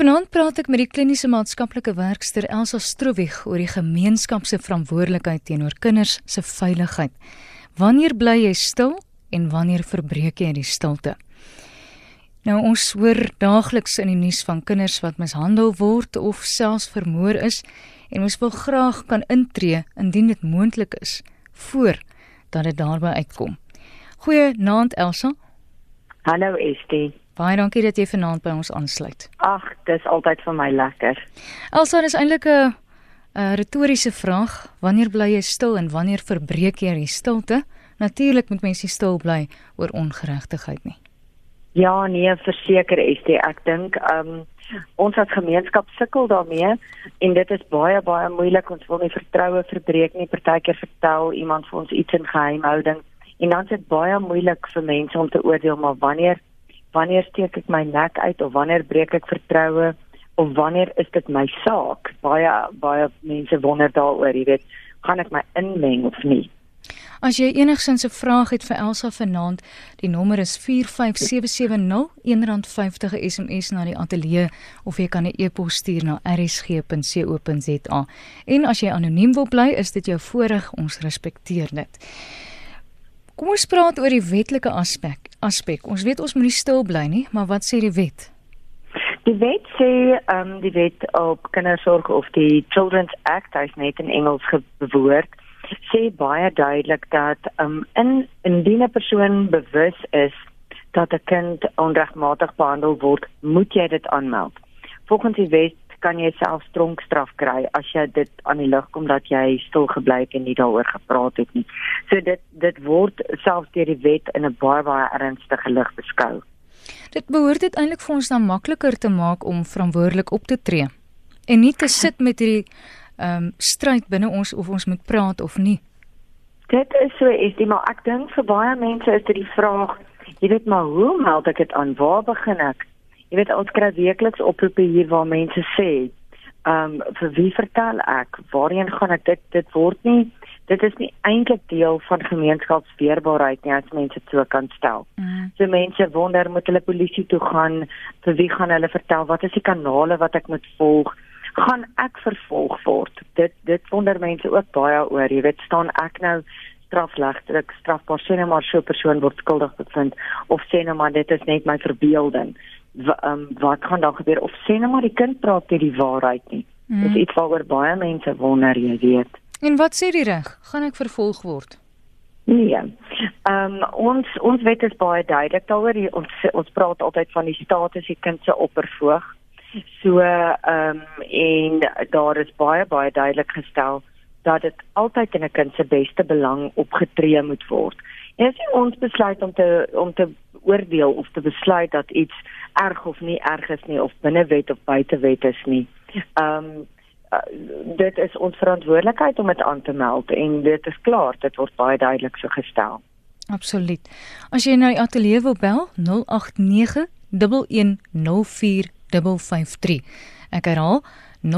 Vanaand praat ek met die kliniese maatskaplike werkster Elsa Stroewig oor die gemeenskap se verantwoordelikheid teenoor kinders se veiligheid. Wanneer bly jy stil en wanneer verbreek jy die stilte? Nou ons hoor daagliks in die nuus van kinders wat mishandel word of selfs vermoor is en ons wil graag kan intree indien dit moontlik is voor dat dit daarby uitkom. Goeienaand Elsa. Hallo Estie. Baie dankie dat jy vanaand by ons aansluit. Ag, dis altyd vir my lekker. Elsa, dis eintlik 'n 'n retoriese vraag. Wanneer bly jy stil en wanneer verbreek jy die stilte? Natuurlik moet mense stil bly oor ongeregtigheid nie. Ja, nee, verseker Estie, ek dink ehm um, ons as gemeenskap sukkel daarmee en dit is baie baie moeilik. Ons wil nie vertroue verbreek nie. Partykeer vertel iemand vir ons iets in geheimhouding en dan is dit baie moeilik vir mense om te oordeel maar wanneer wanneer steek ek my nek uit of wanneer breek ek vertroue of wanneer is dit my saak baie baie mense wonder daaroor jy weet gaan ek my inmeng of nie As jy enigsins 'n vraag het vir Elsa vanaand, die nommer is 45770 R1.50 SMS na die ateljee of jy kan 'n e-pos stuur na rsg.co.za. En as jy anoniem wil bly, is dit jou voorreg, ons respekteer dit. Kom ons praat oor die wetlike aspek. Aspek. Ons weet ons moet nie stil bly nie, maar wat sê die wet? Die wet sê, ehm um, die wet op kindersorg of die Children's Act, as net in Engels gewoord, sê baie duidelik dat ehm um, in indien 'n persoon bewus is dat 'n kind onregmatig behandel word, moet jy dit aanmeld. Volgens die wet kan jy self tronkstraf kry as jy dit aan die lig kom dat jy stil gebly het en nie daaroor gepraat het nie. So dit dit word selfs deur die wet in 'n baie baie ernstige lig beskou. Dit behoort dit eintlik vir ons dan makliker te maak om verantwoordelik op te tree en nie te sit met hierdie ehm um, stryd binne ons of ons moet praat of nie. Dit is so is dit maar ek dink vir baie mense is dit die vraag, jy weet maar hoe meld ek dit aan? Waar begin ek? Jy weet ons kry weekliks oproepe hier waar mense sê, ehm um, vir wie vertel ek? Waarheen gaan ek dit dit word nie dit is nie eintlik deel van gemeenskapsweerbaarheid nie as mense so kan stel. Mm. So mense wonder moet hulle polisie toe gaan, vir wie gaan hulle vertel? Wat is die kanale wat ek moet volg? Gaan ek vervolg word? Dit dit wonder mense ook baie oor. Jy weet staan ek nou straflegtelik strafbaar sê nou maar so 'n persoon word skuldig bevind of sê nou maar dit is net my verbeelding um, wat gaan dan gebeur of sê net maar die kind praat nie die waarheid nie. Mm. Dis iets waaroor baie mense wonder, jy weet. En wat sê die reg? Gaan ek vervolg word? Nee. Ehm um, ons ons wet is baie duidelik daaroor. Ons ons praat altyd van die status die kind se oppervoog. So ehm um, en daar is baie baie duidelik gestel dat dit altyd in 'n kind se beste belang opgetree moet word. En as ons besluit om te om te oordeel of te besluit dat iets erg of nie erg is nie of binne wet of buite wet is nie. Ehm um, uh, dit is ons verantwoordelikheid om dit aan te meld en dit is klaar, dit word baie duidelik so gestel. Absoluut. As jy nou die ateljee wil bel 089 1104553. Ek herhaal 0891104553.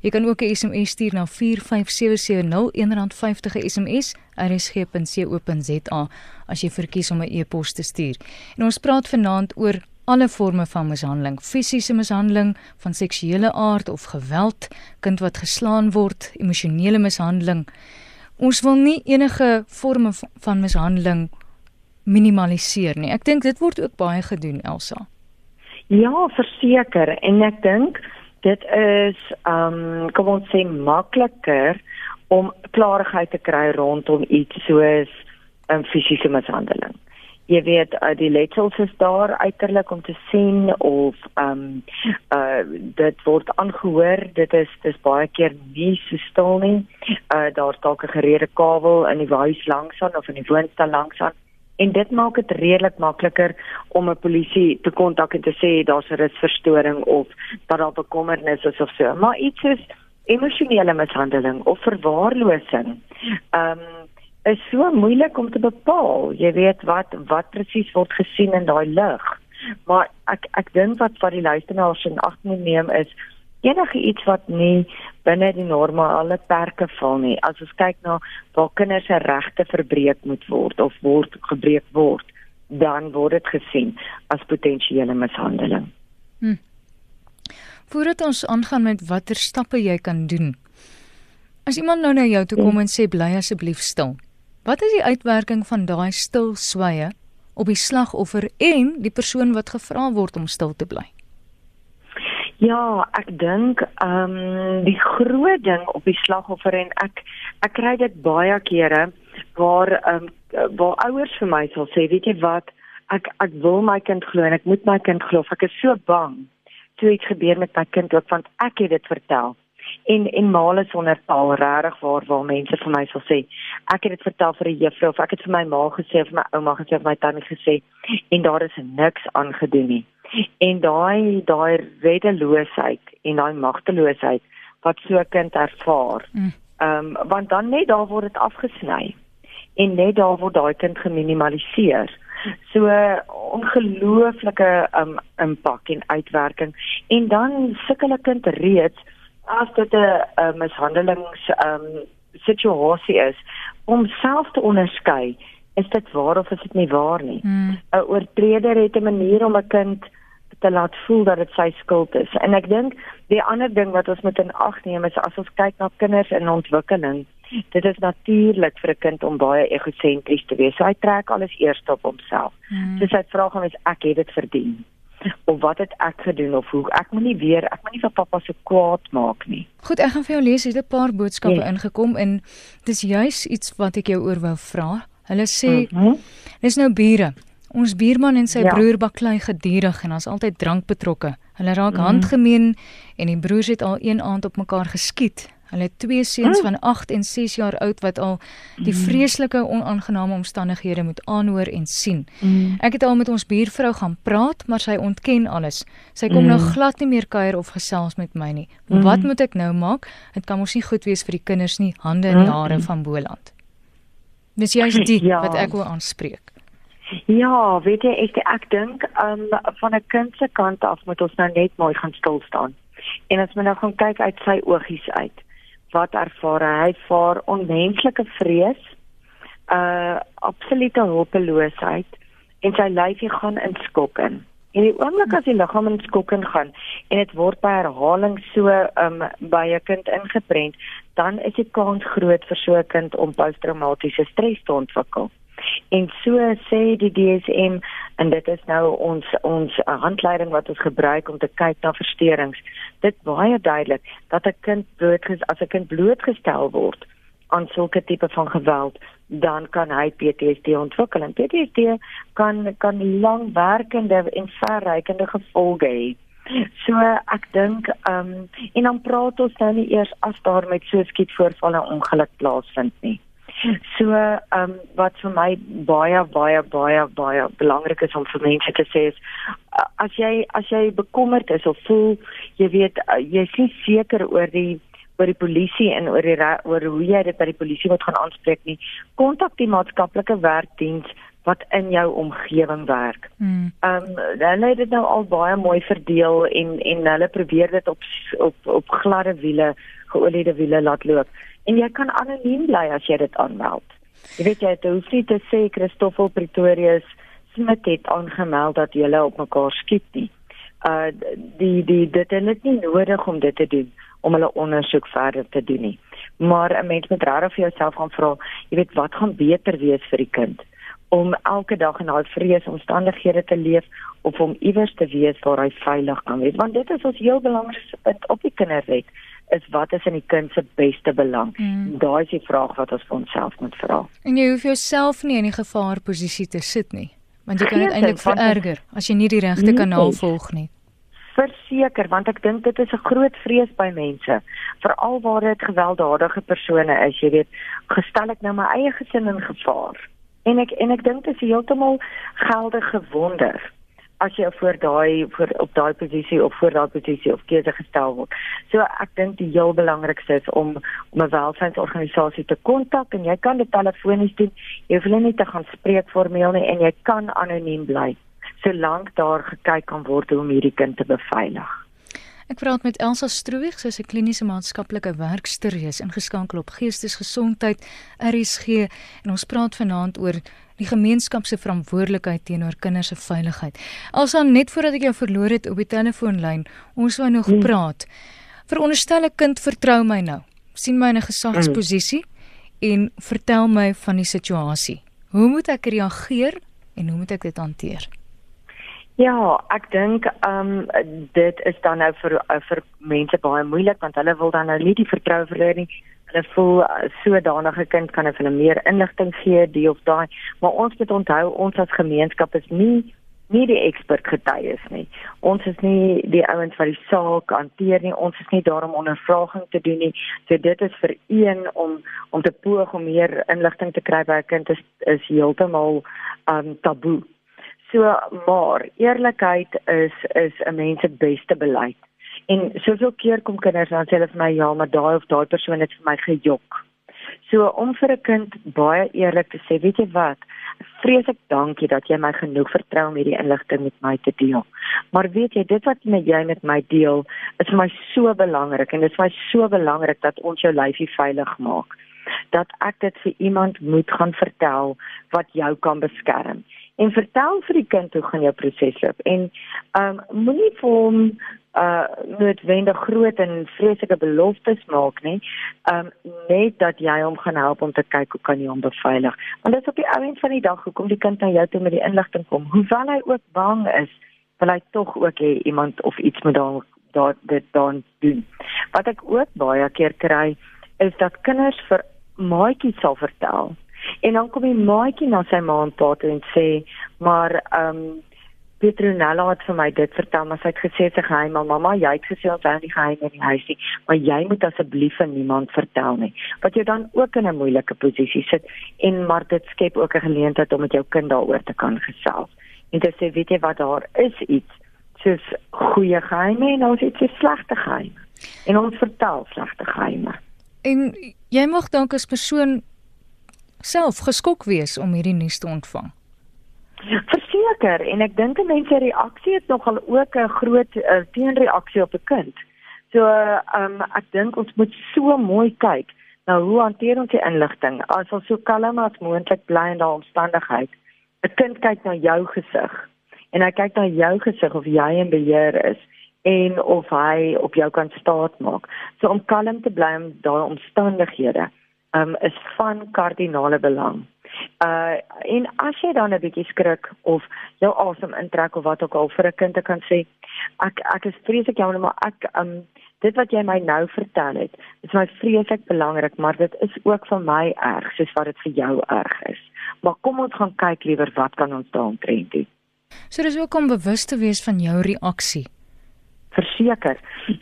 Jy kan ook 'n SMS stuur na 45770 R1.50 SMS rsg.co.za as jy verkies om 'n e-pos te stuur. En ons praat vanaand oor alle forme van mishandeling, fisiese mishandeling van seksuele aard of geweld, kind wat geslaan word, emosionele mishandeling. Ons wil nie enige forme van mishandeling minimaliseer nie. Ek dink dit word ook baie gedoen, Elsa. Ja, verseker en ek dink dit is um kom ons sê makliker om klarigheid te kry rondom iets soos 'n um, fisiese mishandeling. Jy weet uh, die letsels is daar uiterlik om te sien of um uh dit word aangehoor dit is dis baie keer nie so stil nie. Uh daar's dalk 'n gereede kabel in die huis langs aan of in die woonstel langs aan en dit maak dit redelik makliker om 'n polisie te kontak en te sê daar's 'n risverstoring of dat daar bekommernis is of so. Maar iets is emosionele mishandeling of verwaarlosing. Ehm um, is so moeilik om te bepaal. Jy weet wat wat presies word gesien in daai lig. Maar ek ek dink wat wat die luisteraars in ag moet neem is enige iets wat nie binne die normale perke val nie. As ons kyk na waar kinders se regte verbreek moet word of word gebreek word, dan word dit gesien as potensiële mishandeling. Hmm. Voordat ons aangaan met watter stappe jy kan doen. As iemand nou na jou toe kom en sê bly asseblief stil. Wat is die uitwerking van daai stil sweye op die slagoffer en die persoon wat gevra word om stil te bly? Ja, ek dink ehm um, die groot ding op die slagoffer en ek ek kry dit baie kere waar ehm um, waar ouers vir my sal sê, weet jy wat, ek ek wil my kind glo en ek moet my kind glo. Ek is so bang toe iets gebeur met my kind ook want ek het dit vertel. En en male sonder taal regtig waar waar mense vir my sal sê, ek het dit vertel vir 'n juffrou of ek het vir my ma gesê of my ouma gesê of my tannie gesê en daar is niks aangedoen nie en daai daai reddeloosheid en daai magteloosheid wat so 'n kind ervaar. Mm. Ehm mm. um, want dan net daar word dit afgesny en net daar word daai kind geminimaliseer. So ongelooflike um impak en uitwerking en dan sukkel 'n kind reeds as dit 'n mishandelings um situasie is om self te onderskei is dit waar of is dit nie waar nie. 'n mm. Oortreder het 'n manier om 'n kind te laat voel dat dit sy skuld is. En ek dink die ander ding wat ons moet in ag neem is as ons kyk na kinders in ontwikkeling, dit is natuurlik vir 'n kind om baie egosentries te wees. So hy trek alles eers op homself. Hmm. So sy vra hom is ek het dit verdien. Of wat het ek gedoen of hoe ek moet nie weer ek moet nie vir pappa so kwaad maak nie. Goed, ek gaan vir jou lees hier 'n paar boodskappe yes. ingekom en dis juis iets wat ek jou oor wou vra. Hulle sê mm -hmm. dis nou bure. Ons buurman en sy ja. broer baklei gedurig en ons altyd drank betrokke. Hulle raak mm. handgemeen en die broers het al een aand op mekaar geskiet. Hulle het twee seuns mm. van 8 en 6 jaar oud wat al die mm. vreeslike onaangename omstandighede moet aanhoor en sien. Mm. Ek het al met ons buurvrou gaan praat, maar sy ontken alles. Sy kom mm. nou glad nie meer kuier of gesels met my nie. Mm. Wat moet ek nou maak? Dit kan mos nie goed wees vir die kinders nie, hande in jare mm. van Boland. Dis juist dit ja. wat ek wil aanspreek. Ja, weet jy ek ek dink um, van 'n kind se kant af moet ons nou net mooi gaan stil staan. En as mens nou gaan kyk uit sy oogies uit, wat ervaar hy? Hy ervaar onmenslike vrees, uh absolute hulpeloosheid en sy lyfie gaan in skok in. En die oomblik as die liggaam in skok gaan en dit word by herhaling so um by 'n kind ingeprent, dan is die kans groot vir so 'n kind om posttraumatiese stres te ontwikkel. En so sê die DSM en dit is nou ons ons handleiding wat ons gebruik om te kyk na versteurings. Dit baie duidelik dat 'n kind blootges as 'n kind blootgestel word aan sulke tipe van geweld, dan kan hy PTSD ontwikkel. En PTSD kan kan langwerkende en verrykende gevolge hê. So ek dink ehm um, en dan praat ons nou nie eers as daar met so skietvoorvalle ongeluk plaasvind nie. So, ehm um, wat vir my baie baie baie baie belangrik is om vir mense te sê is as jy as jy bekommerd is of voel jy weet jy is nie seker oor die oor die polisie en oor die oor hoe jy dit by die polisie moet gaan aanspreek nie, kontak die maatskaplike werkdiens wat in jou omgewing werk. Hmm. Ehm um, hulle het dit nou al baie mooi verdeel en en hulle probeer dit op op op gladde wiele, geoliede wiele laat loop en jy kan anoniem bly as jy dit aanmeld. Jy weet jy hoef nie te sê Christoffel Pretorius Smit het aangemeld dat jy op mekaar skiet nie. Uh die die dit is net nie nodig om dit te doen om hulle ondersoek verder te doen nie. Maar 'n mens moet regtig vir jouself gaan vra, jy weet wat gaan beter wees vir die kind om elke dag in daai vreesomstandighede te leef of om iewers te wees waar hy veilig kan wees want dit is ons heel belangrikste punt op die kinderwet is wat is in die kind se beste belang. Mm. Daai is die vraag wat ons vir onsself moet vra. En jy hoef jouself nie in die gevaarposisie te sit nie, want jy kan dit eintlik vererger as jy nie die regte kanaal volg nie. Verseker, want ek dink dit is 'n groot vrees by mense, veral waar dit gewelddadige persone is, jy weet, gestel ek nou my eie gesin in gevaar. En ek en ek dink dit is heeltemal geldige wonder as jy voor daai voor op daai posisie of voor daai posisie of keuse gestel word. So ek dink die heel belangrikste is om om 'n welsynsorganisasie te kontak en jy kan dit telefonies doen. Jy hoef hulle nie te gaan spreek formeel nie en jy kan anoniem bly solank daar gekyk kan word hoe om hierdie kind te beveilig. Ek praat met Elsa Stroeg, sy is 'n kliniese maatskaplike werkster, is ingeskakel op geestesgesondheid, RSG en ons praat vanaand oor die gemeenskap se verantwoordelikheid teenoor kinders se veiligheid. Elsa, net voordat ek jou verloor het op die telefoonlyn, ons wou nog hmm. praat. Veronderstel 'n kind vertrou my nou, sien my in 'n gesagsposisie hmm. en vertel my van die situasie. Hoe moet ek reageer en hoe moet ek dit hanteer? Ja, ek dink ehm um, dit is dan nou vir uh, vir mense baie moeilik want hulle wil dan nou nie die vertroue verloor nie. Hulle voel uh, sodanige kind kan hulle meer inligting gee, die of daai, maar ons moet onthou ons as gemeenskap is nie nie die ekspert getuies nie. Ons is nie die ouens wat die saak hanteer nie. Ons is nie daar om ondervraging te doen nie. So dit is vir een om om te poog om meer inligting te kry by 'n kind is is heeltemal um taboe. So maar eerlikheid is is 'n mens se beste beleid. En soveel keer kom kinders dan sê hulle vir my ja, maar daai of daai persoon het vir my gejok. So om vir 'n kind baie eerlik te sê, weet jy wat? Vreeslik dankie dat jy my genoeg vertrou om hierdie inligting met my te deel. Maar weet jy, dit wat jy met my deel, is vir my so belangrik en dit is vir my so belangrik dat ons jou lyfie veilig maak. Dat ek dit vir iemand moet gaan vertel wat jou kan beskerm en vertel vir die kind hoe gaan jou proses loop en ehm um, moenie vir hom uh noodwendig groot en vreeslike beloftes maak nie. Ehm um, net dat jy hom gaan help om te kyk hoe kan jy hom beveilig. Want dit is op die ou end van die dag hoekom die kind na jou toe met die inligting kom. Hoewel hy ook bang is, wil hy tog ook hê iemand of iets moet daar daar dit dan doen. Wat ek ook baie keer kry is dat kinders vir maatjies sal vertel En dan kom die maatjie na sy ma en pa toe en sê, "Maar ehm um, Petronella het vir my dit vertel, maar sy het gesê sy geheim, maar mamma, jy het gesê ons hou nie geheim in die huis nie, maar jy moet asseblief aan niemand vertel nie." Wat jou dan ook in 'n moeilike posisie sit en maar dit skep ook 'n geleentheid om met jou kind daaroor te kan gesels. En dit sê, weet jy wat daar is iets soos goeie geheime en ons het iets slegte geheime. En ons vertel slegte geheime. En jy mag dalk as persoon self geskok wees om hierdie nuus te ontvang. Verseker en ek dink mense reaksie het nogal ook 'n groot uh, teenreaksie op 'n kind. So ehm um, ek dink ons moet so mooi kyk na hoe hanteer ons die inligting as ons so kalm as moontlik bly in daardie omstandigheid. 'n Kind kyk na jou gesig en hy kyk na jou gesig of jy in beheer is en of hy op jou kan staat maak. So om kalm te bly in daai omstandighede um, is van kardinale belang. Uh en as jy dan 'n bietjie skrik of jou asem intrek of wat ook al vir 'n kind te kan sê, ek ek is vreeslik jammer maar ek um dit wat jy my nou vertel het, is my vreeslik belangrik, maar dit is ook vir my erg soos wat dit vir jou erg is. Maar kom ons gaan kyk liewer wat kan ons daaroor doen. So dis ook om bewus te wees van jou reaksie verseker.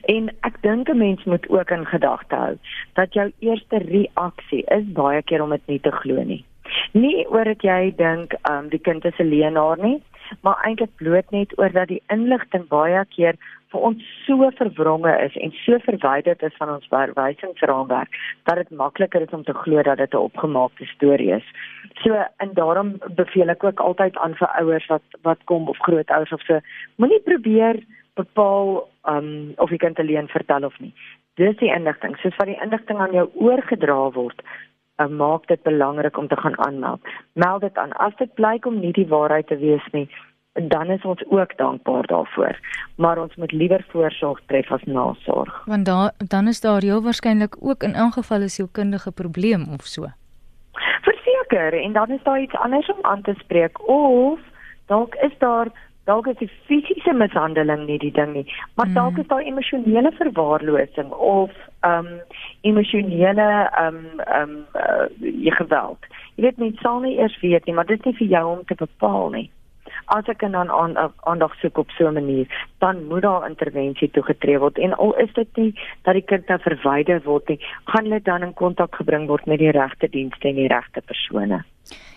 En ek dink 'n mens moet ook in gedagte hou dat jou eerste reaksie is baie keer om dit nie te glo nie. Nie oor dat jy dink um die kind is 'n leenaar nie, maar eintlik bloot net oor dat die inligting baie keer vir ons so verwronge is en so verwyderd is van ons verwysingsraamwerk dat dit makliker is om te glo dat dit 'n opgemaakte storie is. So en daarom beveel ek ook altyd aan vir ouers wat wat kom of grootouers of so, moenie probeer bepaal um of jy kan te leen vertel of nie. Dis die inligting. Soos wat die inligting aan jou oorgedra word, um, maak dit belangrik om te gaan aanmeld. Meld dit aan. As dit blyk om nie die waarheid te wees nie, dan is ons ook dankbaar daarvoor. Maar ons moet liewer voorsorg tref as nasorg. Want daar dan is daar heel waarskynlik ook in ingeval is jou kundige probleem of so. Verseker en dan is daar iets anders om aan te spreek of dalk is daar dalk is die fisiese mishandeling nie die ding nie, maar mm. dalk is daar emosionele verwaarlosing of ehm um, emosionele ehm um, ehm um, uh, geweld. Jy weet mens sal nie eers weet nie, maar dit is nie vir jou om te bepaal nie. As ek dan aan aandag soek op so 'n manier, dan moet daar intervensie toegetree word en al is dit nie dat die kind dan verwyder word nie, gaan hulle dan in kontak gebring word met die regte dienste en die regte persone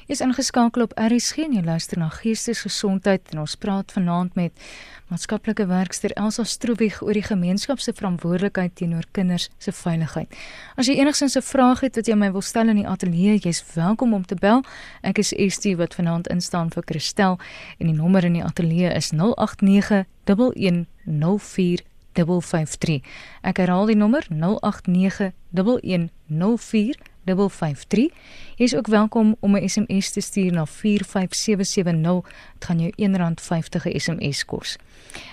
is ingeskakel op RSG en jy luister na Geestesgesondheid en ons praat vanaand met maatskaplike werkster Elsa Stroebig oor die gemeenskap se verantwoordelikheid teenoor kinders se veiligheid. As jy enigsins 'n vraag het wat jy my wil stel in die ateljee, jy's welkom om te bel. Ek is Estie wat vanaand instaan vir Christel en die nommer in die ateljee is 089 1104 0891104 Ek herhaal die nommer 0891104 553. Jy is ook welkom om 'n SMS te stuur na 45770. Dit gaan jou R1.50 SMS kos.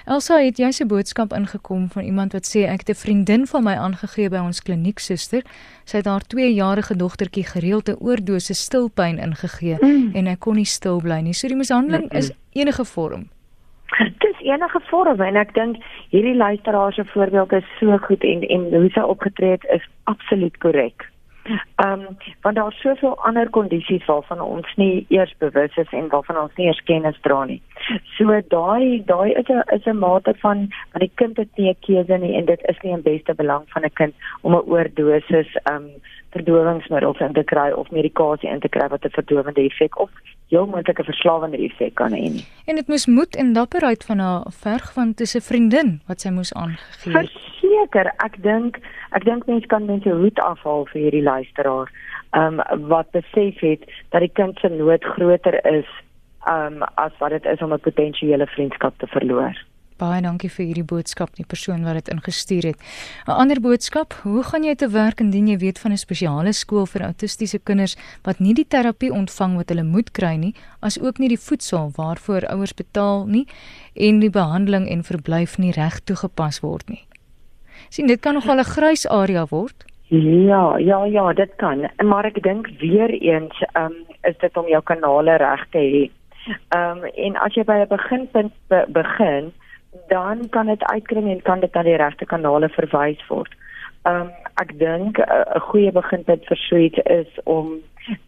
Elsa, het jy 'n boodskap ingekom van iemand wat sê ek het 'n vriendin van my aangegee by ons kliniek suster. Sy het haar 2-jarige dogtertjie gereeld 'n oordose stilpyn ingegee mm. en hy kon nie stil bly nie. So die mishandeling is enige vorm. Dit is enige vorm en ek dink hierdie luisteraar se voorbeeld is so goed en en hoe sy opgetree het is absoluut korrek. Ehm um, want daar is soveel ander kondisies waarvan ons nie eers bewus is en waarvan ons nie eers kennis dra nie. So daai daai is 'n is 'n mate van want die kind het nie 'n keuse nie en dit is nie in beste belang van 'n kind om 'n oordosis um, verdowingsmiddels in te kry of medikasie in te kry wat 'n verdowende effek of heel moontlike verslawende effek kan hê nie. En dit moes moed en dapperheid van haar verg want dit is 'n vriendin wat sy moes aangegee het. Verseker, ek dink ek dink mense kan mense hoed afhaal vir hierdie luisteraar. Um, wat besef het dat die kind se nood groter is um, as wat dit is om 'n potensiële vriendskap te verloor. Baie dankie vir hierdie boodskap, die persoon wat dit ingestuur het. 'n Ander boodskap: Hoe gaan jy te werk indien jy weet van 'n spesiale skool vir autistiese kinders wat nie die terapie ontvang wat hulle moet kry nie, as ook nie die voedsel waarvoor ouers betaal nie en die behandeling en verblyf nie reg toegepas word nie? Sien, dit kan nogal 'n grys area word. Ja, ja, ja, dit kan. Maar ek dink weer eens, ehm um, is dit om jou kanale reg te hê. Ehm um, en as jy by 'n beginpunt be begin, dan kan dit uitkring en kan dit na die regte kanale verwys word. Um ek dink uh, 'n goeie beginpunt vir suits is om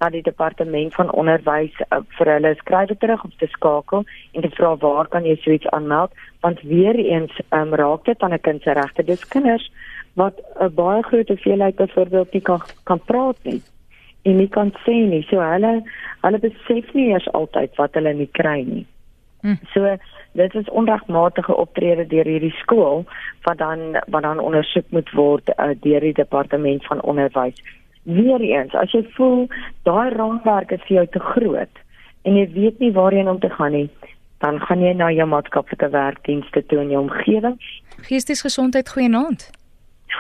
na die departement van onderwys uh, vir hulle skrywe terug om te skakel en te vra waar kan jy suits aanmeld? Want weer eens um raak dit aan 'n kind se regte dis kinders wat 'n baie groot hoeveelheid byvoorbeeld nie kan kan praat nie en nie kan sê nie so hulle hulle besef nie eers altyd wat hulle nie kry nie. Hm. So dit is onregmatige optrede deur hierdie skool wat dan wat dan ondersoek moet word uh, deur die departement van onderwys. Weereens, as jy voel daai raamwerk is vir jou te groot en jy weet nie waarheen om te gaan nie, dan gaan jy na jou maatskaplike werkdienste toe in jou omgewing. Geestesgesondheid goeienaand.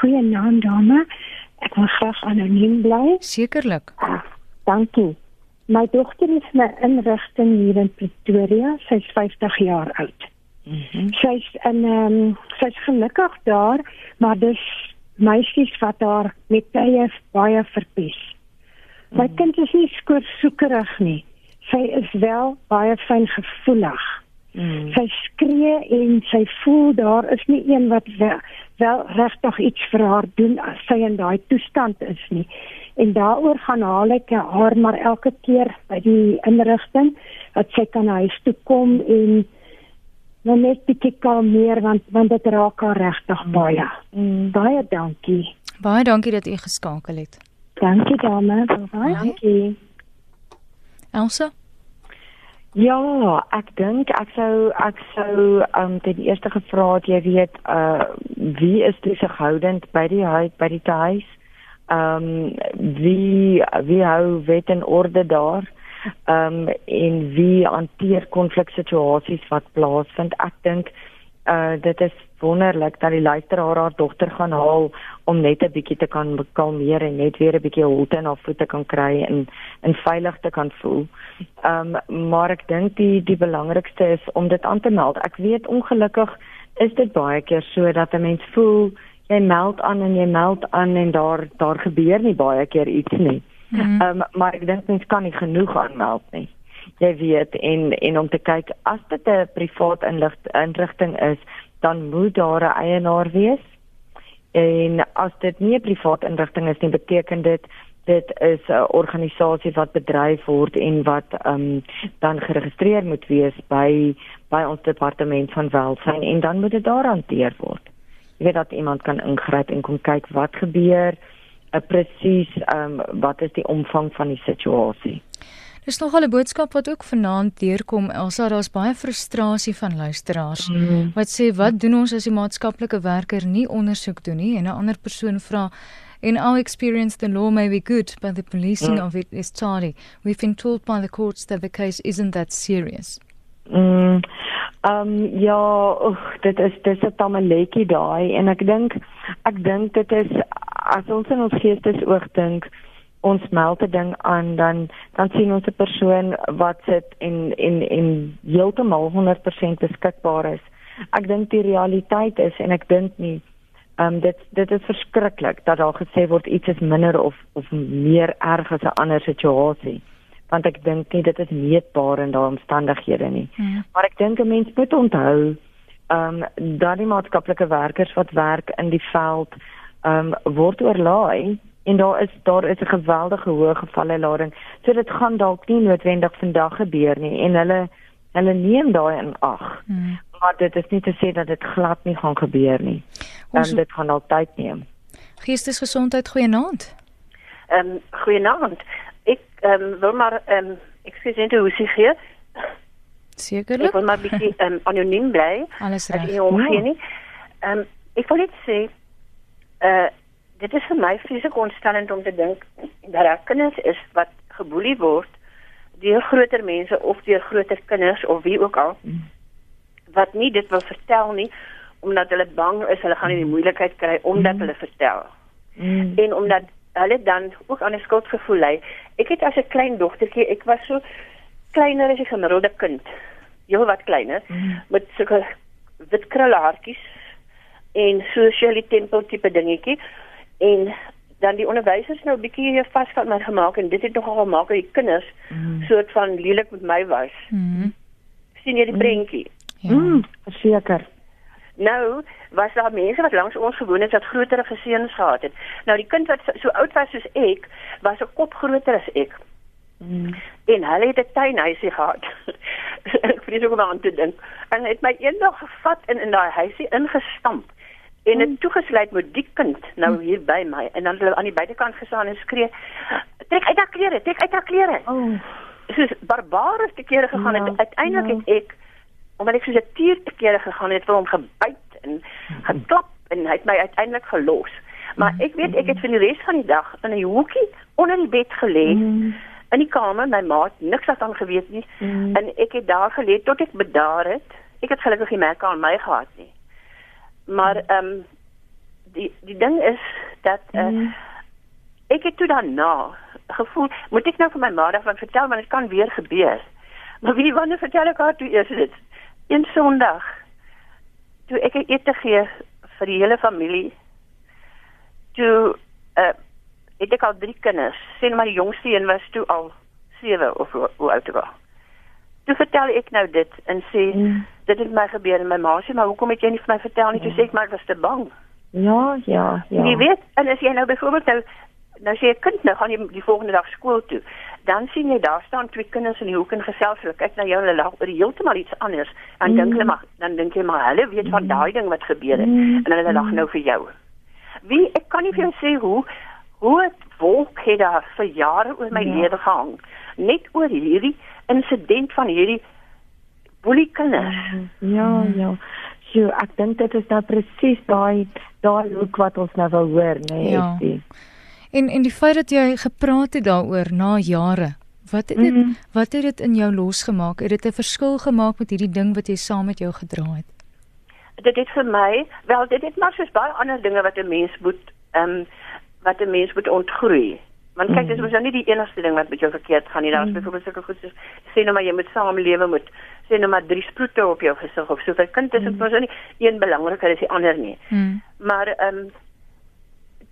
Goeienaand dame. Ek wil graag anoniem bly. Sekerlik. Ah, dankie. My dogter is in 'n inrigting hier in Pretoria. Sy's 50 jaar oud. Mm -hmm. Sy's in ehm um, sy's gelukkig daar, maar dis meisies wat haar met tye baie verpies. My mm kind is nie skoorsoekerig nie. Sy is wel baie fyn gevoelig. Mm. Sy skree en sy voel daar is nie een wat wel, regtig iets vir haar doen as sy in daai toestand is nie en daaroor gaan haal ek haar maar elke keer by die inrigting dat sy kan huis toe kom en nou net bietjie kalmeer want want dit raak haar regtig baie. Mm. Baie dankie. Baie dankie dat u geskakel het. Dankie dame. Baie dankie. Elsa Ja, ek dink ek sou ek sou um ten eerste gevra het jy weet uh wie is toesighoudend by die huis by die huis? ehm um, wie wie hou wet en orde daar ehm um, en wie hanteer konfliksituasies wat plaasvind ek dink uh dit is wonderlik dat die luisteraar haar dogter gaan haal om net 'n bietjie te kan kalmeer en net weer 'n bietjie holte in haar voete kan kry en en veilig te kan voel. Ehm um, maar ek dink die die belangrikste is om dit aan te meld. Ek weet ongelukkig is dit baie keer so dat 'n mens voel jy meld aan en jy meld aan en daar daar gebeur nie baie keer iets nie. Mhm. Ehm mm um, maar ek dink mens kan nie genoeg aanmeld nie. Jy weet en en om te kyk as dit 'n privaat inligting is, dan moet daar 'n eienaar wees. En as dit nie 'n privaat inligting is nie, beteken dit dit is 'n organisasie wat bedryf word en wat ehm um, dan geregistreer moet wees by by ons departement van welsyn en dan moet dit daar hanteer word. Jy weet dat iemand kan ingryp en kom kyk wat gebeur uh, presies um, wat is die omvang van die situasie Dis nogal 'n boodskap wat ook vanaand deurkom Elsa daar's baie frustrasie van luisteraars mm. wat sê wat doen ons as die maatskaplike werker nie ondersoek doen nie en 'n ander persoon vra In our experience, the law may be good, but the policing mm. of it is tardy. We've been told by the courts that the case isn't that serious. Mm, Ehm um, ja, oeg, dit is dis 'n tamaletjie daai en ek dink ek dink dit is as ons in ons geestesoog dink ons meld 'n ding aan dan dan sien ons 'n persoon wat sit en en en heeltemal 100% beskikbaar is. Ek dink die realiteit is en ek dink nie ehm um, dit dit is verskriklik dat daar gesê word iets is minder of of meer erg as 'n ander situasie. Want ek dink nie dit is meetbaar in daardie omstandighede nie. Ja. Maar ek dink 'n mens moet onthou ehm um, dat die maatskaplike werkers wat werk in die veld ehm um, word oorlaai en daar is daar is 'n geweldige hoë gevalle lading. So dit gaan dalk nie noodwendig vandag gebeur nie en hulle hulle neem daai in ag. Hmm. Maar dit is nie te sê dat dit glad nie gaan gebeur nie. En dit gaan altyd neem. Geestesgesondheid goeienaand. Ehm um, goeienaand. Ek ehm um, wil maar ehm um, ekskuus hoe sy gee. Sekerlik. Ek wil maar bietjie ehm um, anoniem bly. Alles reg. Ehm um, ek wil net sê eh uh, dit is vir my vreeslik ontstellend om te dink dat daar kinders is wat geboelie word deur groter mense of deur groter kinders of wie ook al wat nie dit wil vertel nie omdat hulle bang is hulle gaan in die moeilikheid kry omdat mm. hulle vertel. Mm. En omdat hulle dan ook aan 'n skuldgevoel ly. Ek het as 'n klein dogtertjie, ek was so kleiner as 'n gemiddelde kind. Heel wat kleiner mm. met sulke wit krulhaartjies en sosiale tempel tipe dingetjie en dan die onderwysers nou 'n bietjie hier vasgehou my gemaak en dit het nogal gemaak dat die kinders mm. soort van lelik met my was. Mm. sien jy die mm. prentjie? Ja. Mm, verseker. Nou, was daar mense wat langs ons gewoon het wat groter geseuns gehad het. Nou die kind wat so oud was soos ek, was 'n kop groter as ek. Mm. En hulle het 'n tuinhuisie gehad. ek vrees ook om aan te dink. En hy het my eendag gevat en in daai huisie ingestamp en dit toegesluit met die kind nou hm. hier by my en dan hulle aan die buitekant gestaan en skree trek uit haar klere trek uit haar klere oh. soos barbares te kere gegaan ja, het uiteindelik ja. het ek omdat ek soos 'n tier te kere gegaan het vir hom gebyt en hm. geklap en hy het my uiteindelik gelos maar ek weet ek het vir die res van die dag in 'n hoekie onder die bed gelê mm. in die kamer my ma het niks daarvan geweet nie mm. en ek het daar gelê tot ek bedaar het ek het gelukkig nie merke aan my gehad nie maar ehm um, die die ding is dat uh, mm. ek het toe daarna gevoel moet ek nou vir my ma daarvan vertel want dit kan weer gebeur. Maar wie wanneer vertel ek haar toe eers dit? Een sonderdag toe ek ete gee vir die hele familie toe uh, het ek al drie kinders. Sien maar die jongste een was toe al 7 of hoe oud was toe vertel ek nou dit en sê mm. dit het my gebeur en my ma sê maar hoekom het jy nie vir my vertel nie? Toe sê ek maar ek was te bang. Ja, ja, ja. Jy weet, en as jy nou byvoorbeeld nou nou sê 'n kind nou gaan jy die volgende dag skool toe. Dan sien jy daar staan twee kinders in die hoek en gesels hulle kyk na jou hulle lag oor heeltemal iets anders. Dan mm. dink hulle maar dan dink jy maar hulle weet van mm. daai ding wat gebeur het mm. en hulle lag nou vir jou. Wie ek kan nie vir jou sê hoe hoe het wolk het daar vir jare oor my ja. lewe gehang. Net oor hierdie insident van hierdie boelie kinders. Ja, ja. So ek dink dit is nou presies daai daai hoek wat ons nou wil hoor, nê. Nee, ja. En en die feit dat jy gepraat het daaroor na jare, wat het dit mm -hmm. wat het dit in jou losgemaak? Het dit 'n verskil gemaak met hierdie ding wat jy saam met jou gedra het? Dit het vir my, wel dit het maar soos baie ander dinge wat 'n mens moet ehm um, wat 'n mens moet ontgroei. Want kyk, dis mos nou nie die enigste ding wat met jou verkeerd gaan nie. Daar's mm. byvoorbeeld sulke goed soos sê nou maar jy moet saamlewe met sê nou maar drie sproete op jou gesig of so. Vir kind is dit mm. mos nou nie een belangriker as die ander nie. Mm. Maar ehm um,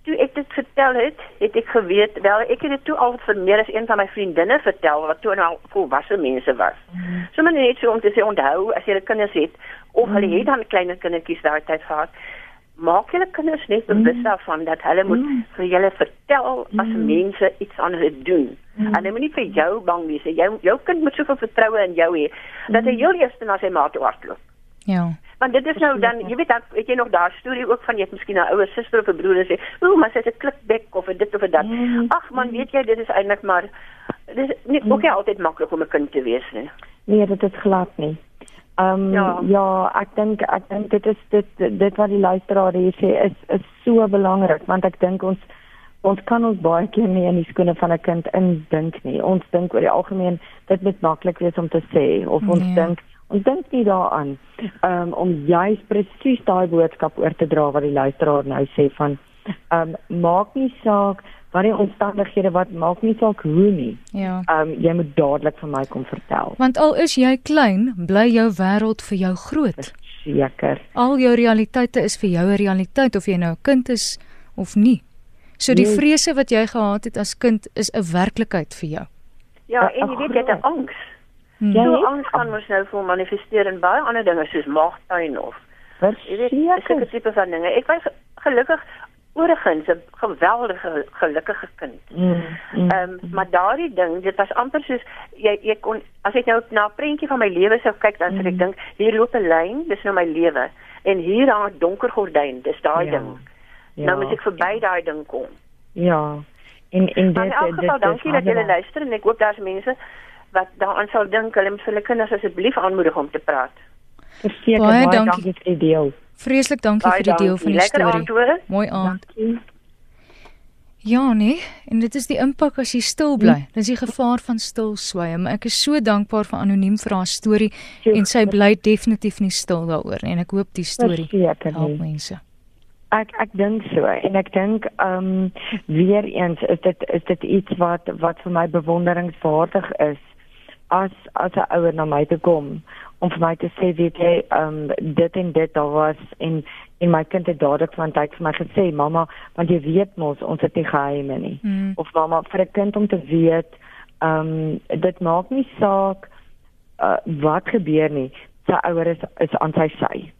toe ek dit vertel het, het ek geweet wel ek het dit toe al vir meer as een van my vriendinne vertel wat toe nou volwasse mense was. Mm. So maar net so om te sê onthou as jy kinders het of mm. hulle het dan klein kindertjies daai tyd gehad maak julle kinders net bewus mm. daarvan dat hulle moet mm. vir julle vertel as mm. mense iets aan hulle doen. Mm. Hulle moet nie vir jou bang wees. Jou jou kind moet soveel vertroue in jou hê dat hy heel eers na sy ma toe hardloop. Ja. Want dit is nou dan, jy weet dan, weet jy nog daar storie ook van jy het miskien 'n ouer suster of 'n broer en sê, "Ooh, maar sy het 'n klikbek of dit of dat." Ag man, weet jy, dit is eintlik maar dis nie ook nie altyd maklik om 'n kind te wees nie. Nee, dit is glad nie. Ehm um, ja. ja, ek dink ek dink dit is dit dit wat die luisteraar hier sê is is so belangrik want ek dink ons ons kan ons baie keer nie in die skoene van 'n kind indink nie. Ons dink oor die algemeen dit moet maklik wees om te sê of ons nee. dink Ons dink nie daaraan um, om juis presies daai boodskap oor te dra wat die luisteraar nou sê van um, maak nie saak wat die omstandighede wat maak nie saak hoe nie. Ja. Um jy moet dadelik vir my kom vertel. Want al is jy klein, bly jou wêreld vir jou groot. Seker. Al jou realiteite is vir jou 'n realiteit of jy nou 'n kind is of nie. So die Nee. vrese wat jy gehad het as kind is 'n werklikheid vir jou. Ja, Uh, en jy weet jy het 'n angs. Hmm. Ja. So het angs kan mos nou vir manifesteer in baie ander dinge soos maagpyn of jy weet sulke Verseker. tipe van dinge. Ek was gelukkig oorigins 'n geweldige gelukkige kind. Mm, mm, Ehm um, maar daardie ding, dit was amper soos jy jy kon as ek nou na 'n prentjie van my lewe sou kyk dan sou ek Mhm. dink hier loop 'n lyn, dis nou my lewe en hier hang 'n donker gordyn, dis daai Ja, ding. ja, Nou moet ek verby daai ding kom. Ja. En en dit Maar in elk dit geval is dankie dat julle luister en ek hoop daar's mense wat daaraan sal dink, hulle moet hulle kinders asseblief aanmoedig om te praat. Verseker Baie dankie vir die deel. Vreeslik dankie Baie vir die deel dankie. van die Lekker storie. antwoorde. Mooi aand. Dankie. Ja nee, en dit is die impak as jy stil bly. Dis die gevaar van stil swye, maar ek is so dankbaar vir anoniem vir haar storie en sy bly definitief nie stil daaroor nie en ek hoop die storie help mense. Ek ek dink so en ek dink ehm um, weer eens is dit is dit iets wat wat vir my bewonderingswaardig is as as 'n ouer na my toe kom om vir my te sê weet jy um, dit en dit daar was en en my kind het dadelik van tyd vir my gesê mamma want jy weet mos ons het nie geheime nie Hmm. of mamma vir 'n kind om te weet um, dit maak nie saak uh, wat gebeur nie sy ouer is is aan sy sy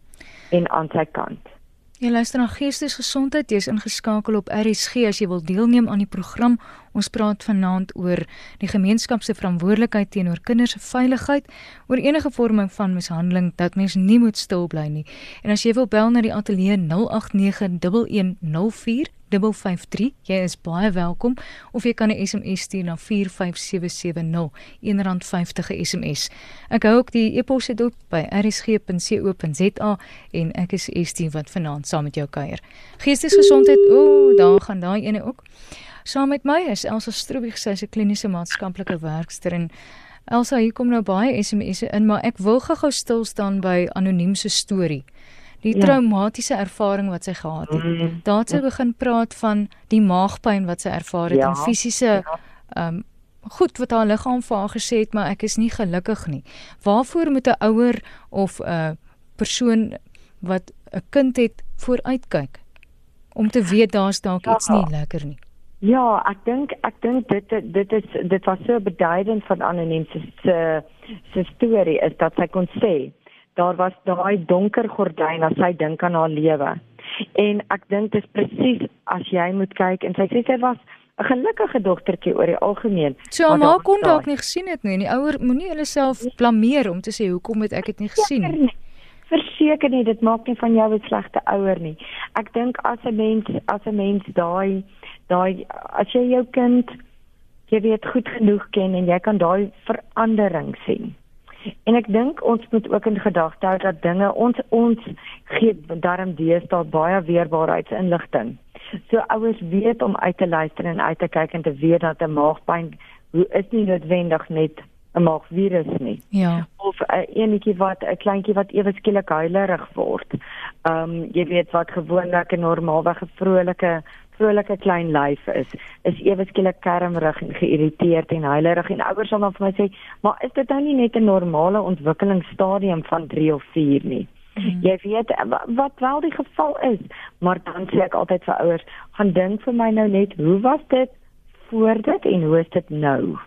en aan sy kant Jy luister na Geestesgesondheid. Jy's ingeskakel op RSG as jy wil deelneem aan die program. Ons praat vanaand oor die gemeenskap se verantwoordelikheid teenoor kinders se veiligheid, oor enige vorm van mishandeling dat mens nie moet stil bly nie. En as jy wil bel na die ateljee 0891104553, jy is baie welkom of jy kan 'n SMS stuur na 45770, R1.50 'n SMS. Ek hou ook die e-pos dit op by rsg.co.za en ek is Estie wat vanaand saam met jou kuier. Geestesgesondheid, o, daar gaan daai ene ook. Saam met my is Elsa Stroebig, sy is 'n kliniese maatskaplike werkster en Elsa, hier kom nou baie SMS'e in, maar ek wil gou-gou stil staan by anoniem se storie. Die Ja. traumatiese ervaring wat sy gehad het. Mm. Daar het sy begin praat van die maagpyn wat sy ervaar het Ja, en fisiese ehm um, goed wat haar liggaam vir haar gesê het, maar ek is nie gelukkig nie. Waarvoor moet 'n ouer of 'n persoon wat 'n kind het vooruitkyk om te weet daar's dalk Ja. iets nie lekker nie. Ja, ek dink ek dink dit dit is dit was so beduidend van anoniem se se se storie is dat sy kon sê daar was daai donker gordyn as sy dink aan haar lewe. En ek dink dis presies as jy moet kyk en sy sê sy was 'n gelukkige dogtertjie oor die algemeen. So haar Maar ma kon dalk nie gesien het nie en die ouer moenie hulle self blameer om te sê hoekom het ek dit nie gesien nie. Verseker nie, dit maak nie van jou 'n slegte ouer nie. Ek dink as 'n mens as 'n mens daai daai as jy jou kind jy weet goed genoeg ken en jy kan daai verandering sien. En ek dink ons moet ook in gedagte hou dat dinge ons ons gee darm deesdae baie weerbaarheidsinligting. So ouers weet om uit te luister en uit te kyk en te weet dat 'n maagpyn hoe is nie noodwendig net 'n maagvirus nie Ja. of 'n enetjie wat 'n kleintjie wat ewe skielik huilerig word. Ehm um, jy weet wat gewoonlik 'n normaalweg 'n vrolike vrolike klein lyf is, is ewe skielik kermrig en geïrriteerd en huilerig en ouers sal dan vir my sê, "Maar is dit nou nie net 'n normale ontwikkelingsstadium van 3 of 4 nie?" Mm. Jy weet wa- wat wel die geval is, maar dan sê ek altyd vir ouers, gaan dink vir my nou net, hoe was dit voor dit en hoe is dit nou?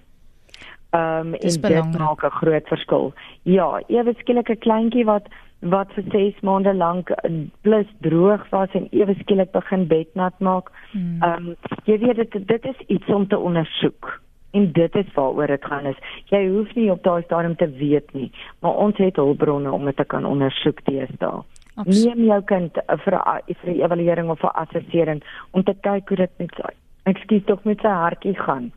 Ehm um, en Dis dit belangrik. maak 'n groot verskil. Ja, ewe skielik 'n kleintjie wat wat vir 6 maande lank eh, plus droog was en ewe skielik begin bednat maak. Hmm. Ehm um, jy weet dit dit is iets om te ondersoek. En dit is waaroor dit gaan is. Jy hoef nie op daai stadium te weet nie, maar ons het hulpbronne om dit te kan ondersoek deesdae. Abs- Neem jou kind eh, vir 'n vir 'n evaluering of 'n assessering om te kyk hoe dit met sy ekskuus tog met sy hartjie gaan.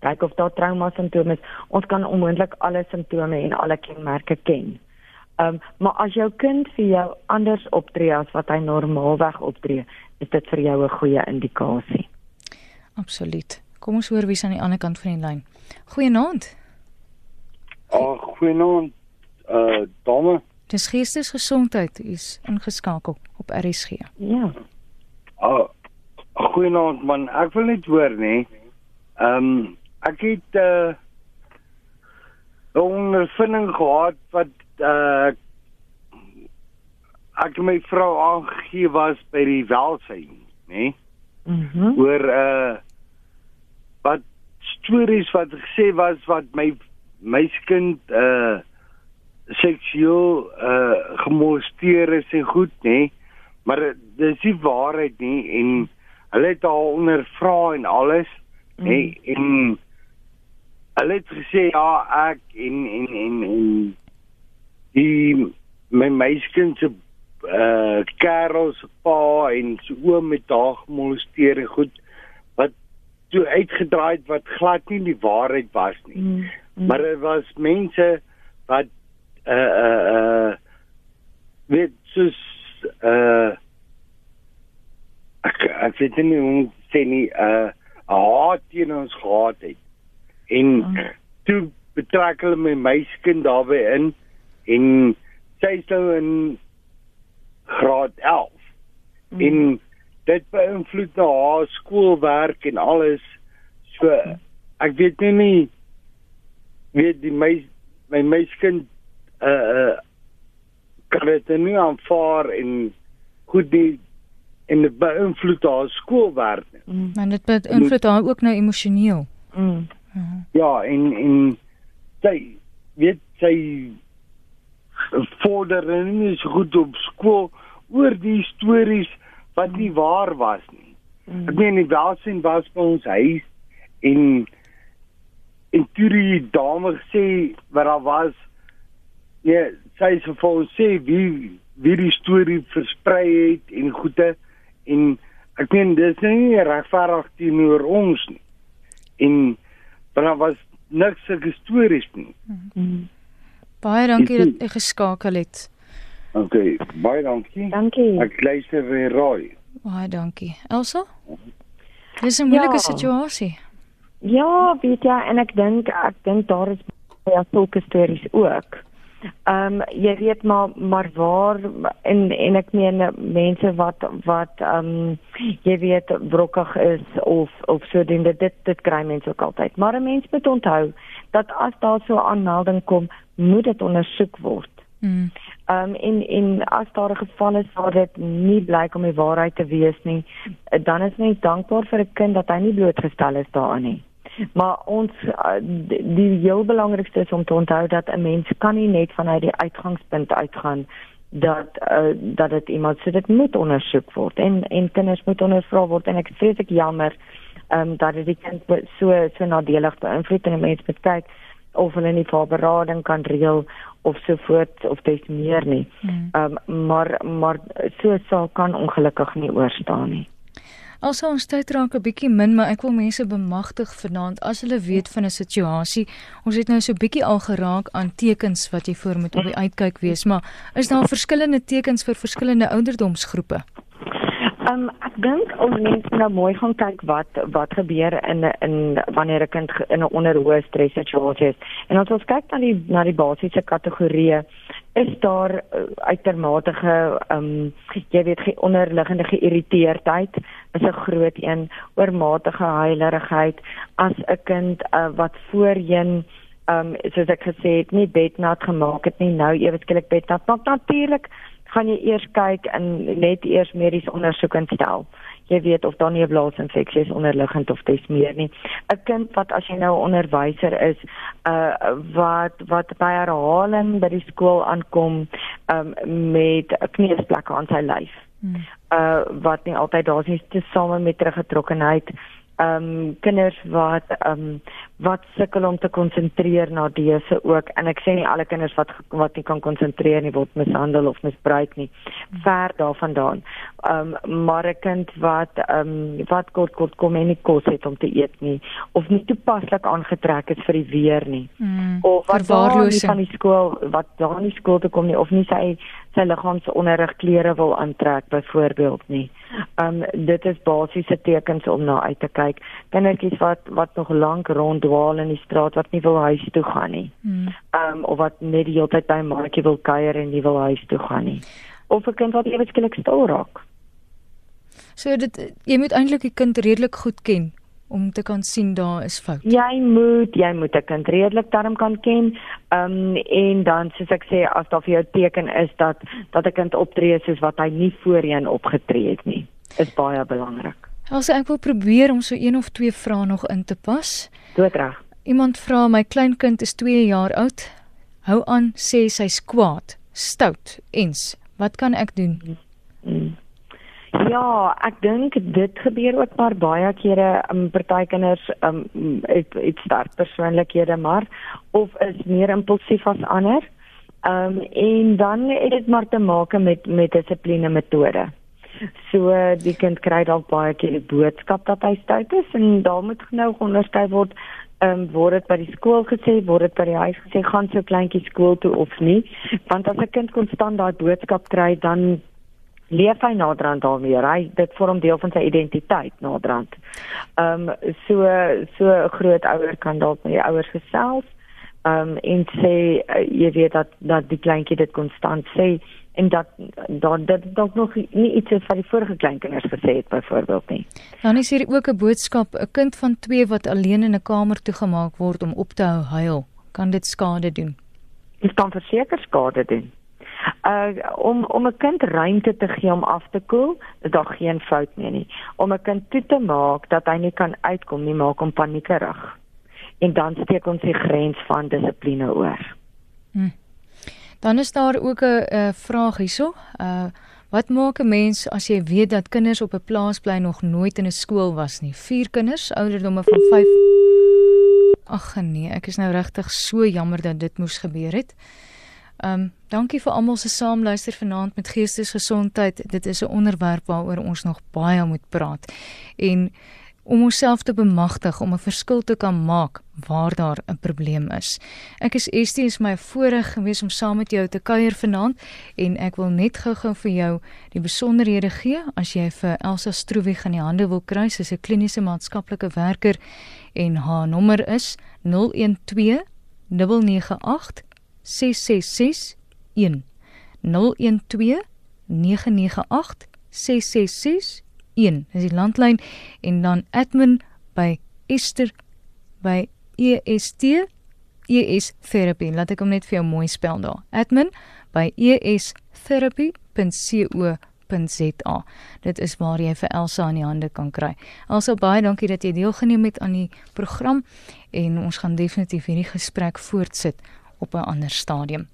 Kyk of daar trauma simptome is. Ons kan onmoontlik alle simptome en alle kenmerke ken. Ehm um, maar as jou kind vir jou anders optree as wat hy normaalweg optree, is dit vir jou 'n goeie indikasie. Absoluut. Kom ons hoor wie's aan die ander kant van die lyn. Goeienaand. Ag, goeienaand. uh dame. Dis geestesgesondheid is ingeskakel op RSG. Ja. Oh, goeienaand man, ek wil net hoor nê. Ehm um, ek het uh 'n ondervinding gehad wat uh ek my vrou aangegee was by die welsyn, nê? Mhm. Mm Oor uh wat stories wat gesê was wat my meisiekind uh seksueel uh gemolesteer is en goed, nê? Maar uh, dis nie waarheid nie en hulle het haar ondervra en alles, nê? Mm. En hulle het gesê ja, ek en en en en die my meisiekind se uh Karel se pa en sy oom met haar gemolesteer en goed wat toe uitgedraai het wat glad nie die waarheid was nie. Mm. Mm. Maar dit was mense wat uh uh uh weet soos uh ek ek weet nie hoe om te sê nie uh 'n haat teen ons gehad het. En mm. toe betrek hulle my meisiekind daarbey in en sy is nou in graad 11. Mm. En dit beïnvloed nou haar skoolwerk en alles. So ek weet nie nie weet die my my meisiekind uh uh kan dit nie aanvaar en goed die en dit beïnvloed haar skoolwerk. Mm. En dit beïnvloed haar ook nou emosioneel. Mm. Ja, en en sy weet sy vorder nie so goed op skool oor die stories wat nie waar was nie. Mm. Ek meen die welsyn was by ons huis en en toe die dame gesê wat daar was ja, sy sê vir ons sê wie wie die storie versprei het en goede en ek meen dis nie regverdig teenoor ons nie. En daar was niks sulke stories nie. Mm. Baie dankie dat jy geskakel het. OK, baie dankie. Dankie. Ek luister weer raai. Baie dankie. Elsa? Dis 'n moeilike ja. situasie. Ja, weet jy en ek dink ek dink daar is baie sulke stories ook. Ehm um, jy weet maar maar waar en en ek meen mense wat wat ehm um, jy weet brokkig is of of so ding dit dit, dit kry mense ook altyd. Maar 'n mens moet onthou dat as daar so 'n aanmelding kom, moet dit ondersoek word. Mm. Ehm um, en en as daar 'n geval is waar dit nie blyk om die waarheid te wees nie, dan is mens dankbaar vir 'n kind dat hy nie blootgestel is daaraan nie. Maar ons die, die heel belangrikste is om te onthou dat 'n mens kan nie net vanuit die uitgangspunt uitgaan dat uh, dat dit iemand so dit moet ondersoek word en en kinders moet ondervra word en ek is vreeslik jammer ehm um, dat dit die kind so so nadelig beïnvloed en 'n mens moet kyk of hulle nie vir berading kan reël of so voort of dis meer nie. Hmm. Ehm um, maar maar so sal kan ongelukkig nie oorstaan nie. Also ons tyd raak 'n bietjie min, maar ek wil mense bemagtig vanaand as hulle weet van 'n situasie. Ons het nou so 'n bietjie al geraak aan tekens wat jy voor moet op die uitkyk wees, maar is daar verskillende tekens vir verskillende ouderdomsgroepe? Um, ek dink ons mense nou mooi gaan kyk wat wat gebeur in in wanneer 'n kind in 'n onderhoë stres situasie is. En as ons kyk na die na die basiese kategorieë, is daar uh, uitermatege ehm um, jy weet ge onderliggende geïrriteerdheid is 'n groot een, oormatige huilerigheid as 'n kind uh, wat voorheen ehm um, soos ek gesê het, nie bednat gemaak het nie, nou ewe skielik bednat maak natuurlik gaan jy eers kyk en net eers mediese ondersoek instel. Jy weet of daar nie 'n blaasinfeksie is onderliggend of dis meer nie. 'n Kind wat as jy nou 'n onderwyser is, uh wat wat by herhaling by die skool aankom um met 'n kneusplek aan sy lyf. Hmm. Uh wat nie altyd daar is nie, tesame met teruggetrokkenheid ehm um, kinders wat ehm um, wat sukkel om te konsentreer na dese ook en ek sê nie alle kinders wat wat nie kan konsentreer nie word mishandel of misbruik nie ver daarvandaan. Ehm um, maar 'n kind wat ehm um, wat kort kort kom en nie kos het om te eet nie of nie toepaslik aangetrek is vir die weer nie. Mm, of wat waarloos van die skool wat daar nie skool toe kom nie of nie sy sy liggaamsonderrig klere wil aantrek byvoorbeeld nie. Um dit is basiese tekens om na uit te kyk. Kindertjies wat wat nog lank ronddwaal in die straat wat nie wil huis toe gaan nie. Hmm. Um of wat net die hele tyd by maatjie wil kuier en nie wil huis toe gaan nie. Of 'n kind wat ewe skielik stil raak. So dit jy moet eintlik die kind redelik goed ken om te kan sien daar is fout. Jy moet jy moet 'n kind redelik darm kan ken. Ehm um, en dan soos ek sê as daar vir jou teken is dat dat 'n kind optree soos wat hy nie voorheen opgetree het nie, is baie belangrik. Also ek wil probeer om so een of twee vrae nog in te pas. Doodreg. Iemand vra my kleinkind is 2 jaar oud. Hou aan sê sy's kwaad, stout ens. Wat kan ek doen? Mm. Ja, ek dink dit gebeur ook maar baie kere um, party kinders um het het sterk persoonlikhede maar of is meer impulsief as ander. Um en dan het dit maar te maak met met dissipline metode. So die kind kry dalk baie keer die boodskap dat hy stout is en daar moet nou onderskei word um word dit by die skool gesê, word dit by die huis gesê gaan so kleintjie skool toe of nie? Want as 'n kind konstant daai boodskap kry, dan leef hy naderhand daarmee. Hy dit vorm deel van sy identiteit naderhand. Ehm um, so so 'n groot ouer kan dalk met die ouers gesels ehm um, en sê uh, jy weet dat dat die kleintjie dit konstant sê en dat dat dit dalk nog nie iets is wat die vorige kleinkinders gesê het byvoorbeeld nie. Dan is hier ook 'n boodskap, 'n kind van 2 wat alleen in 'n kamer toegemaak word om op te hou huil, kan dit skade doen. Dit kan verseker skade doen uh om om 'n kind ruimte te gee om af te koel, is daar geen fout meer nie. Om 'n kind toe te maak dat hy nie kan uitkom nie, maak hom paniekerig. En dan steek ons die grens van dissipline oor. Hm. Dan is daar ook 'n uh, vraag hierso. Uh wat maak 'n mens as jy weet dat kinders op 'n plaas bly nog nooit in 'n skool was nie? Vier kinders, ouderdomme van 5 Ag nee, ek is nou regtig so jammer dat dit moes gebeur het. Ehm um, dankie vir almal se saamluister vanaand met geestesgesondheid. Dit is 'n onderwerp waaroor ons nog baie moet praat. En om onsself te bemagtig om 'n verskil te kan maak waar daar 'n probleem is. Ek is Estie, is my voorreg gewees om saam met jou te kuier vanaand en ek wil net gou-gou vir jou die besonderhede gee as jy vir Elsa Stroewig in die hande wil kry, sy is 'n kliniese maatskaplike werker en haar nommer is 012 998 666 1 012 998 666 1 is die landlyn en dan admin by Esther by EST ES therapy laat ek hom net vir jou mooi spel daar admin by estherapy.co.za dit is waar jy vir Elsa in die hande kan kry Elsa baie dankie dat jy deelgeneem het aan die program en ons gaan definitief hierdie gesprek voortsit op 'n ander stadium.